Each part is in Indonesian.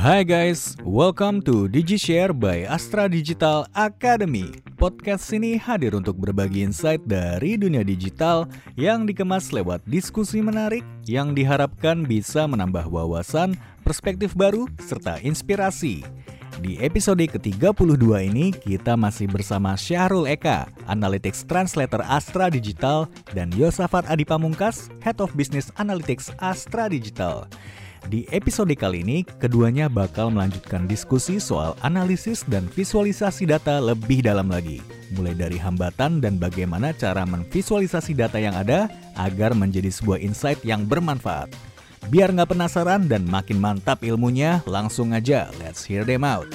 Hai guys, welcome to DigiShare by Astra Digital Academy. Podcast ini hadir untuk berbagi insight dari dunia digital yang dikemas lewat diskusi menarik yang diharapkan bisa menambah wawasan, perspektif baru, serta inspirasi. Di episode ke-32 ini kita masih bersama Syahrul Eka, Analytics Translator Astra Digital, dan Yosafat Adipamungkas, Head of Business Analytics Astra Digital. Di episode kali ini, keduanya bakal melanjutkan diskusi soal analisis dan visualisasi data lebih dalam lagi. Mulai dari hambatan dan bagaimana cara memvisualisasi data yang ada agar menjadi sebuah insight yang bermanfaat. Biar nggak penasaran dan makin mantap ilmunya, langsung aja let's hear them out.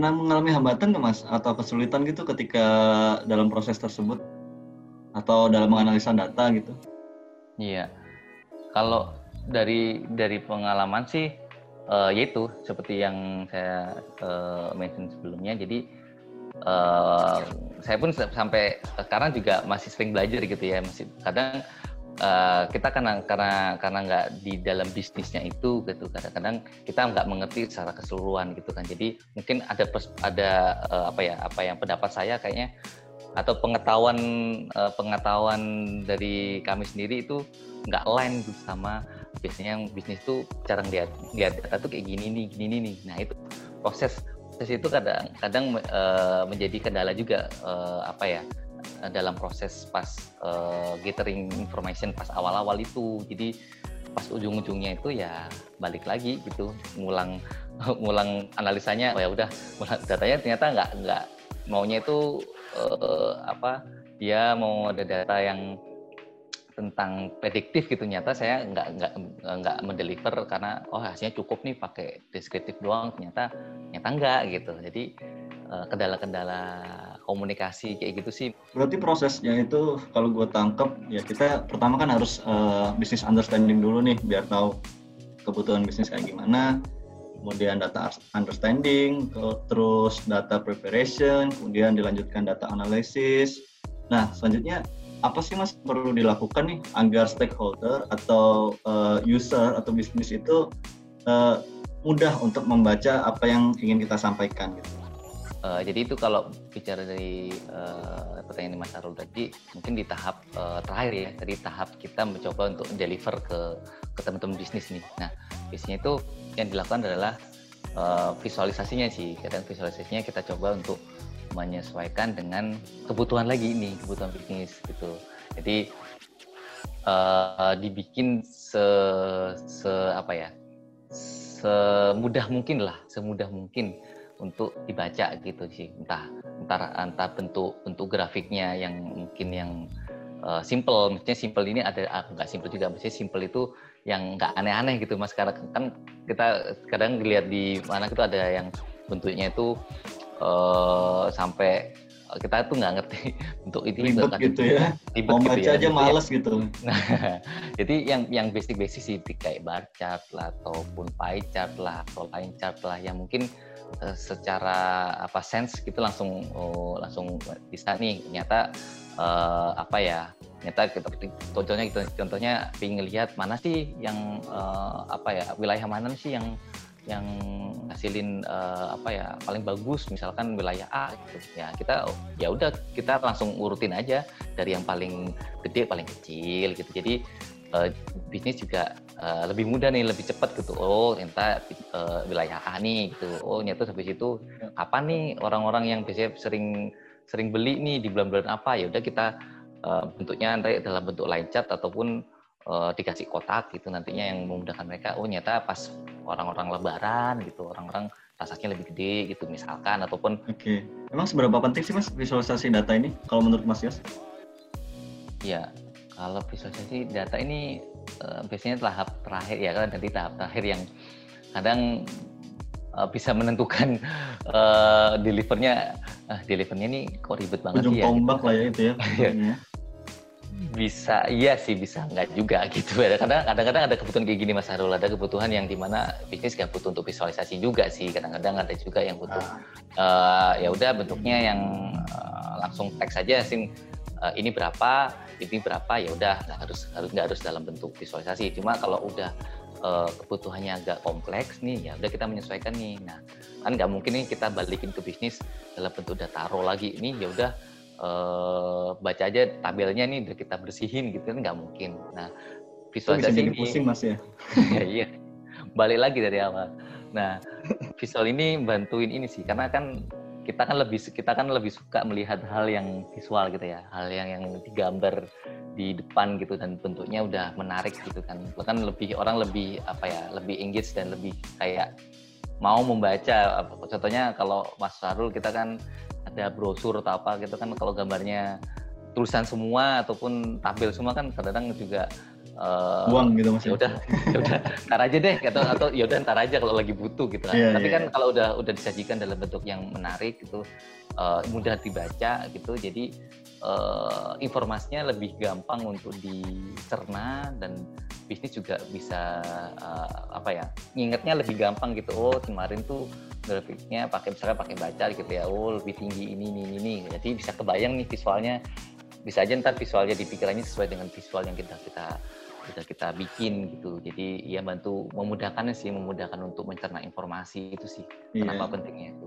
Pernah mengalami hambatan nggak mas atau kesulitan gitu ketika dalam proses tersebut atau dalam menganalisa data gitu? Iya, kalau dari dari pengalaman sih uh, yaitu seperti yang saya uh, mention sebelumnya. Jadi uh, saya pun sampai sekarang juga masih sering belajar gitu ya, masih kadang uh, kita karena karena karena nggak di dalam bisnisnya itu gitu kadang-kadang kita nggak mengerti secara keseluruhan gitu kan. Jadi mungkin ada ada uh, apa ya apa yang pendapat saya kayaknya atau pengetahuan uh, pengetahuan dari kami sendiri itu nggak lain gitu sama biasanya yang bisnis itu cara lihat lihat data tuh kayak gini nih gini nih. Nah itu proses proses itu kadang kadang uh, menjadi kendala juga uh, apa ya dalam proses pas uh, gathering information pas awal-awal itu. Jadi pas ujung-ujungnya itu ya balik lagi gitu ngulang ngulang analisanya. Oh ya udah datanya ternyata nggak nggak maunya itu uh, apa dia mau ada data yang tentang prediktif gitu. Nyata saya nggak nggak nggak mendeliver karena oh hasilnya cukup nih pakai deskriptif doang. Ternyata ternyata enggak gitu. Jadi kendala-kendala komunikasi kayak gitu sih. Berarti prosesnya itu kalau gue tangkep ya kita pertama kan harus uh, business understanding dulu nih biar tahu kebutuhan bisnis kayak gimana. Kemudian data understanding terus data preparation kemudian dilanjutkan data analysis. Nah selanjutnya apa sih mas perlu dilakukan nih agar stakeholder atau uh, user atau bisnis itu uh, mudah untuk membaca apa yang ingin kita sampaikan gitu. Uh, jadi itu kalau bicara dari uh, pertanyaan Mas Arul tadi, mungkin di tahap uh, terakhir ya, tadi tahap kita mencoba untuk deliver ke ke teman-teman bisnis nih. Nah, biasanya itu yang dilakukan adalah uh, visualisasinya sih. Kadang visualisasinya kita coba untuk menyesuaikan dengan kebutuhan lagi ini kebutuhan bisnis gitu jadi uh, dibikin se, se apa ya semudah mungkin lah semudah mungkin untuk dibaca gitu sih. Entah entah entah bentuk bentuk grafiknya yang mungkin yang uh, simple. Maksudnya simple ini ada ah, nggak simple juga. Maksudnya simple itu yang nggak aneh-aneh gitu mas. Karena kan kita kadang dilihat di mana itu ada yang bentuknya itu uh, sampai kita tuh nggak ngerti untuk itu ribet gitu ya. Ribet mau gitu baca ya. aja males ya. gitu. Nah jadi yang yang basic basic sih kayak bar chart lah ataupun pie chart lah atau line chart lah yang mungkin uh, secara apa sense gitu langsung oh, langsung bisa nih. Ternyata uh, apa ya ternyata kita contohnya gitu contohnya ingin lihat mana sih yang uh, apa ya wilayah mana sih yang yang ngasilin uh, apa ya paling bagus. Misalkan wilayah A gitu. Ya kita ya udah kita langsung urutin aja dari yang paling gede paling kecil gitu. Jadi uh, bisnis juga uh, lebih mudah nih lebih cepat gitu. Oh ternyata uh, wilayah A nih gitu. Oh ternyata sampai situ apa nih orang-orang yang biasanya sering sering beli nih di bulan-bulan apa? Ya udah kita uh, bentuknya nanti dalam bentuk line chat ataupun uh, dikasih kotak gitu nantinya yang memudahkan mereka. Oh nyata pas orang-orang lebaran gitu orang-orang transaksinya lebih gede gitu misalkan ataupun oke. Okay. emang seberapa penting sih mas visualisasi data ini kalau menurut mas Yos? Ya kalau visualisasi data ini uh, biasanya tahap terakhir ya kan nanti tahap terakhir yang kadang uh, bisa menentukan uh, delivernya uh, delivernya ini kok ribet banget Ujung ya. tombak gitu. lah ya itu ya. bisa iya sih bisa nggak juga gitu kadang kadang-kadang ada kebutuhan kayak gini Mas Harul ada kebutuhan yang di mana bisnis nggak butuh untuk visualisasi juga sih kadang-kadang ada juga yang butuh uh, ya udah bentuknya yang uh, langsung teks aja sih uh, ini berapa ini berapa ya udah nggak harus harus nggak harus dalam bentuk visualisasi cuma kalau udah uh, kebutuhannya agak kompleks nih ya udah kita menyesuaikan nih nah kan nggak mungkin nih kita balikin ke bisnis dalam bentuk data raw lagi ini ya udah uh, baca aja tabelnya nih udah kita bersihin gitu kan nggak mungkin. Nah visualisasi ini pusing mas ya. ya iya balik lagi dari awal. Nah visual ini bantuin ini sih karena kan kita kan lebih kita kan lebih suka melihat hal yang visual gitu ya hal yang yang digambar di depan gitu dan bentuknya udah menarik gitu kan. Bahkan lebih orang lebih apa ya lebih engage dan lebih kayak mau membaca contohnya kalau Mas Sarul kita kan ada brosur atau apa gitu kan kalau gambarnya tulisan semua ataupun tabel semua kan kadang-kadang juga uh, buang gitu mas ya? udah ya udah. Ntar aja deh atau atau ya udah ntar aja kalau lagi butuh gitu kan yeah, tapi yeah. kan iya. kalau udah udah disajikan dalam bentuk yang menarik gitu uh, mudah dibaca gitu jadi uh, informasinya lebih gampang untuk dicerna dan bisnis juga bisa uh, apa ya ingetnya lebih gampang gitu. Oh kemarin tuh grafiknya pakai misalnya pakai baca gitu ya. Oh lebih tinggi ini ini ini. Jadi bisa kebayang nih visualnya bisa aja ntar visualnya dipikirannya sesuai dengan visual yang kita kita kita kita bikin gitu. Jadi ya bantu memudahkan sih memudahkan untuk mencerna informasi itu sih iya. kenapa pentingnya itu.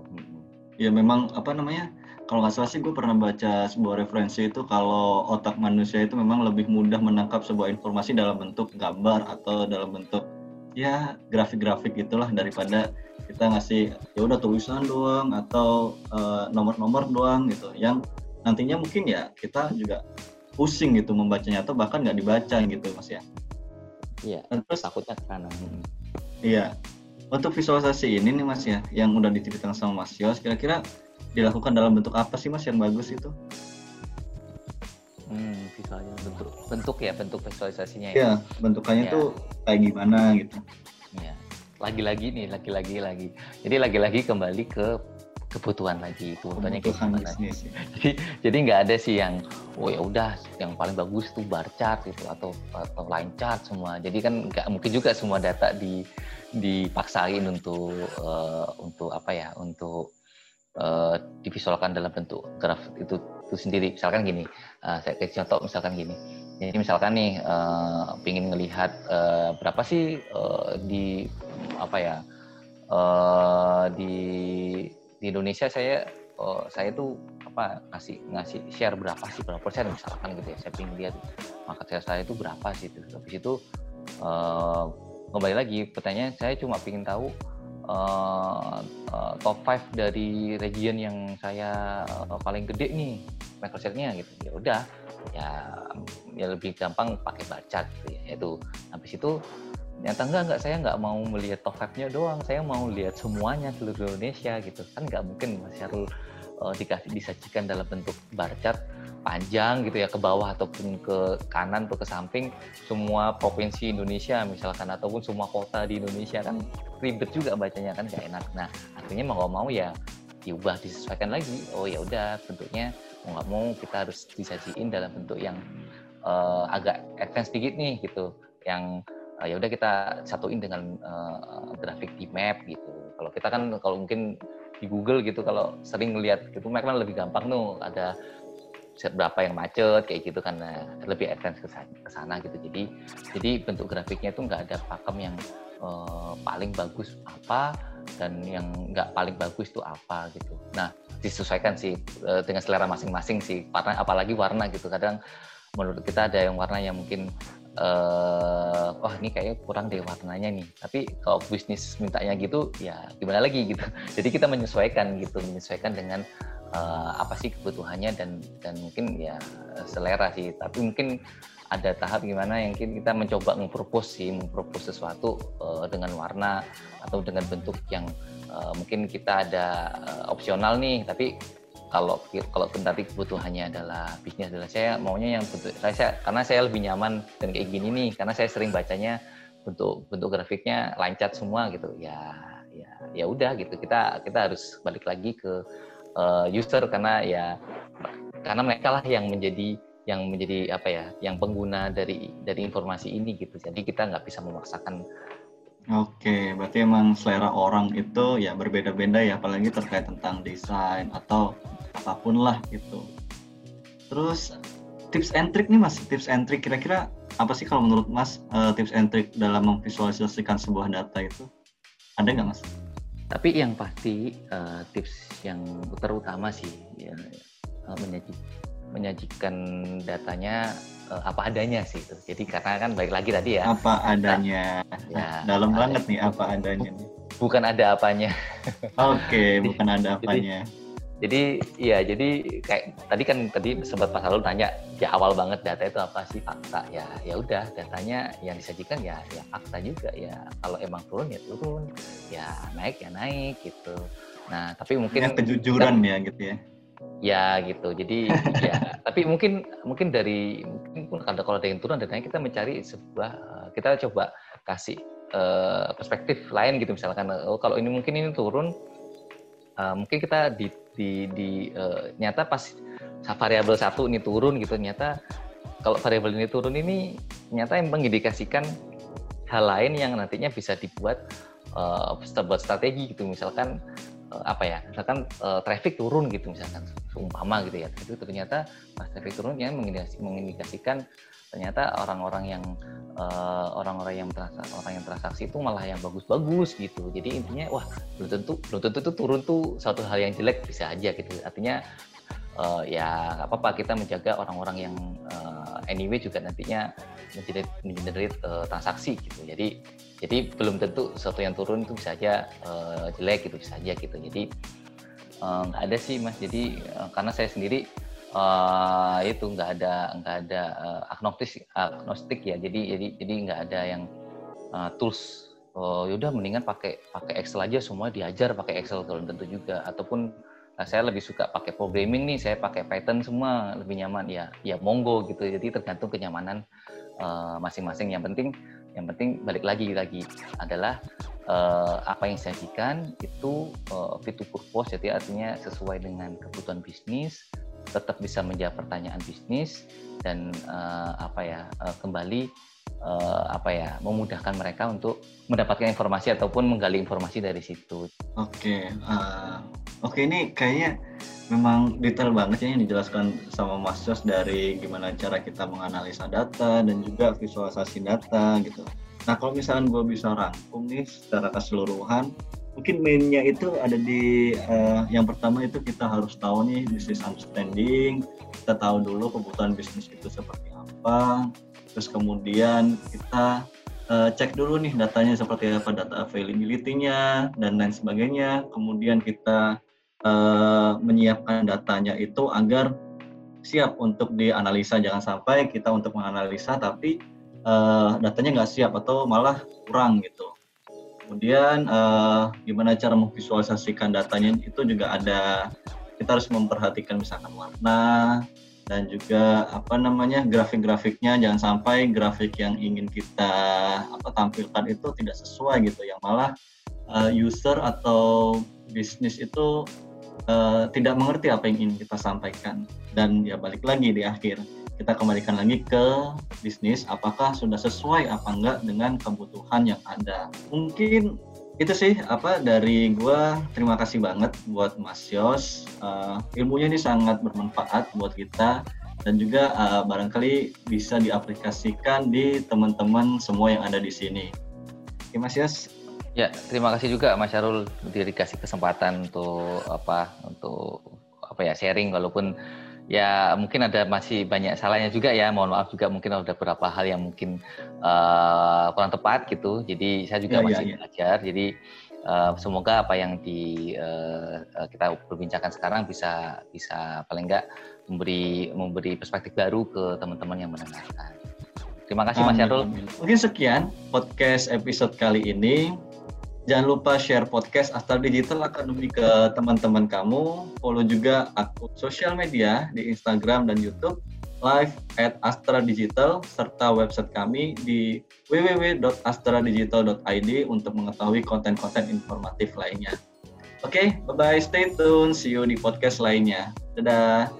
Ya memang apa namanya kalau nggak salah sih gue pernah baca sebuah referensi itu kalau otak manusia itu memang lebih mudah menangkap sebuah informasi dalam bentuk gambar atau dalam bentuk ya grafik-grafik gitulah daripada kita ngasih ya udah tulisan doang atau uh, nomor-nomor doang gitu. Yang nantinya mungkin ya kita juga pusing gitu membacanya atau bahkan nggak dibaca gitu mas ya iya terus takutnya karena iya untuk visualisasi ini nih mas ya yang udah diceritakan sama mas Yos kira-kira dilakukan dalam bentuk apa sih mas yang bagus itu? Hmm, visualnya bentuk bentuk ya bentuk visualisasinya ya. Iya, bentukannya ya. tuh kayak gimana gitu. Iya. Lagi-lagi nih, lagi-lagi lagi. Jadi lagi-lagi kembali ke kebutuhan lagi kebutuhannya kayak gimana ya. jadi jadi nggak ada sih yang oh ya udah yang paling bagus tuh bar chart gitu atau atau line chart semua jadi kan nggak mungkin juga semua data di dipaksain untuk uh, untuk apa ya untuk uh, divisualkan dalam bentuk graf itu itu sendiri. Misalkan gini, uh, saya kasih contoh misalkan gini. Jadi misalkan nih uh, ingin ngelihat uh, berapa sih uh, di apa ya uh, di di Indonesia saya uh, saya tuh apa ngasih ngasih share berapa sih berapa persen misalkan gitu ya saya ingin lihat market share saya itu berapa sih itu habis itu uh, kembali lagi pertanyaan saya cuma ingin tahu uh, uh, top 5 dari region yang saya uh, paling gede nih market share-nya gitu. Ya udah ya ya lebih gampang pakai baca gitu ya itu habis itu ternyata enggak enggak saya nggak mau melihat top 5-nya doang saya mau lihat semuanya seluruh Indonesia gitu kan nggak mungkin Mas Syarul uh, dikasih disajikan dalam bentuk bar chart panjang gitu ya ke bawah ataupun ke kanan atau ke samping semua provinsi Indonesia misalkan ataupun semua kota di Indonesia kan ribet juga bacanya kan gak enak. Nah akhirnya mau nggak mau ya diubah disesuaikan lagi. Oh ya udah bentuknya mau nggak mau kita harus disajiin dalam bentuk yang uh, agak advance sedikit nih gitu. Yang uh, ya udah kita satuin dengan uh, grafik di map gitu. Kalau kita kan kalau mungkin di Google gitu kalau sering lihat gitu map kan lebih gampang tuh. Ada berapa yang macet kayak gitu kan. Nah, lebih advance ke sana gitu. Jadi jadi bentuk grafiknya itu nggak ada pakem yang uh, paling bagus apa dan yang nggak paling bagus itu apa gitu. Nah disesuaikan sih uh, dengan selera masing-masing sih. Apalagi warna gitu. Kadang menurut kita ada yang warna yang mungkin uh, wah ini kayaknya kurang deh warnanya nih. Tapi kalau bisnis mintanya gitu ya gimana lagi gitu. Jadi kita menyesuaikan gitu menyesuaikan dengan uh, apa sih kebutuhannya dan dan mungkin ya selera sih. Tapi mungkin ada tahap gimana yang kita mencoba mempropos sih mempropos sesuatu uh, dengan warna atau dengan bentuk yang uh, mungkin kita ada uh, opsional nih. Tapi kalau kalau nanti kebutuhannya adalah bisnis adalah saya maunya yang bentuk saya, saya karena saya lebih nyaman dan kayak gini nih karena saya sering bacanya bentuk bentuk grafiknya lancat semua gitu. Ya ya ya udah gitu. Kita kita harus balik lagi ke uh, user karena ya karena mereka lah yang menjadi yang menjadi apa ya yang pengguna dari dari informasi ini gitu. Jadi kita nggak bisa memaksakan. Oke, berarti emang selera orang itu ya berbeda-beda ya, apalagi terkait tentang desain atau apa pun lah gitu. Terus tips and trick nih mas, tips and trick kira-kira apa sih kalau menurut mas uh, tips and trick dalam memvisualisasikan sebuah data itu ada nggak mas? Tapi yang pasti uh, tips yang terutama sih ya, uh, menyajikan datanya uh, apa adanya sih itu. Jadi karena kan baik lagi tadi ya. Apa adanya. Ya, Dalam banget nih apa adanya. Bukan ada apanya. Oke, okay, bukan ada apanya. Jadi, jadi ya jadi kayak tadi kan tadi sempat Pak Salul tanya ya awal banget data itu apa sih? Fakta. Ya ya udah datanya yang disajikan ya ya fakta juga ya. Kalau emang turun ya turun. Ya naik ya naik gitu. Nah tapi mungkin ya, kejujuran ya gitu ya. Ya gitu. Jadi ya tapi mungkin mungkin dari mungkin kalau kalau ada yang turun datanya kita mencari sebuah eh, kita coba kasih uh, perspektif lain gitu. Misalkan oh kalau ini mungkin ini turun uh, mungkin kita di di, di uh, nyata pas variabel satu ini turun gitu nyata kalau variabel ini turun ini nyata yang mengindikasikan hal lain yang nantinya bisa dibuat uh, buat strategi gitu. Misalkan apa ya misalkan uh, traffic turun gitu misalkan seumpama gitu ya. Itu ternyata pas traffic turun yang mengindikasikan ternyata orang-orang yang uh, orang-orang yang transaksi, orang yang transaksi itu malah yang bagus-bagus gitu. Jadi intinya wah belum tentu belum tentu itu turun tuh suatu hal yang jelek bisa aja gitu. Artinya uh, ya nggak apa-apa kita menjaga orang-orang yang uh, anyway juga nantinya mengenerate mengenerate uh, transaksi gitu. Jadi jadi belum tentu sesuatu yang turun itu bisa aja uh, jelek gitu bisa aja gitu. Jadi eh, nggak uh, ada sih mas. Jadi uh, karena saya sendiri uh, itu nggak ada nggak ada uh, agnostik agnostik ya. Jadi jadi jadi nggak ada yang uh, tools. Uh, yaudah mendingan pakai pakai Excel aja. Semua diajar pakai Excel belum tentu juga. Ataupun nah, saya lebih suka pakai programming nih. Saya pakai Python semua lebih nyaman. Ya ya monggo gitu. Jadi tergantung kenyamanan masing-masing uh, yang penting yang penting balik lagi lagi adalah uh, apa yang disajikan itu uh, fit to purpose jadi artinya sesuai dengan kebutuhan bisnis tetap bisa menjawab pertanyaan bisnis dan uh, apa ya uh, kembali uh, apa ya memudahkan mereka untuk mendapatkan informasi ataupun menggali informasi dari situ. Oke, okay. uh, oke ini kayaknya memang detail banget ya yang dijelaskan sama Mas Jos dari gimana cara kita menganalisa data dan juga visualisasi data gitu. Nah kalau misalnya gue bisa rangkum nih secara keseluruhan, mungkin mainnya itu ada di uh, yang pertama itu kita harus tahu nih business understanding, kita tahu dulu kebutuhan bisnis itu seperti apa, terus kemudian kita uh, cek dulu nih datanya seperti apa, data availability-nya dan lain sebagainya, kemudian kita uh, menyiapkan datanya itu agar siap untuk dianalisa. Jangan sampai kita untuk menganalisa tapi uh, datanya nggak siap atau malah kurang gitu. Kemudian uh, gimana cara memvisualisasikan datanya itu juga ada. Kita harus memperhatikan misalkan warna dan juga apa namanya grafik-grafiknya. Jangan sampai grafik yang ingin kita apa tampilkan itu tidak sesuai gitu. Yang malah uh, user atau bisnis itu uh, tidak mengerti apa yang ingin kita sampaikan. Dan ya balik lagi di akhir kita kembalikan lagi ke bisnis apakah sudah sesuai apa enggak dengan kebutuhan yang ada. Mungkin itu sih apa dari gue terima kasih banget buat Mas Yos. Uh, ilmunya ini sangat bermanfaat buat kita. Dan juga uh, barangkali bisa diaplikasikan di teman-teman semua yang ada di sini. Oke Mas Yos, Ya, terima kasih juga Mas Syarul dikasih kesempatan untuk apa untuk apa ya sharing walaupun ya mungkin ada masih banyak salahnya juga ya. Mohon maaf juga mungkin ada beberapa hal yang mungkin uh, kurang tepat gitu. Jadi saya juga ya, ya masih ya, ya. belajar. Jadi uh, semoga apa yang di uh, kita perbincangkan sekarang bisa bisa paling enggak memberi memberi perspektif baru ke teman-teman yang mendengarkan. Terima kasih Mas Syarul. Mungkin sekian podcast episode kali ini. Jangan lupa share podcast Astra Digital Academy ke teman-teman kamu. Follow juga akun sosial media di Instagram dan YouTube live at Astra Digital serta website kami di www.astradigital.id untuk mengetahui konten-konten informatif lainnya. Oke, okay, bye-bye. Stay tune. See you di podcast lainnya. Dadah.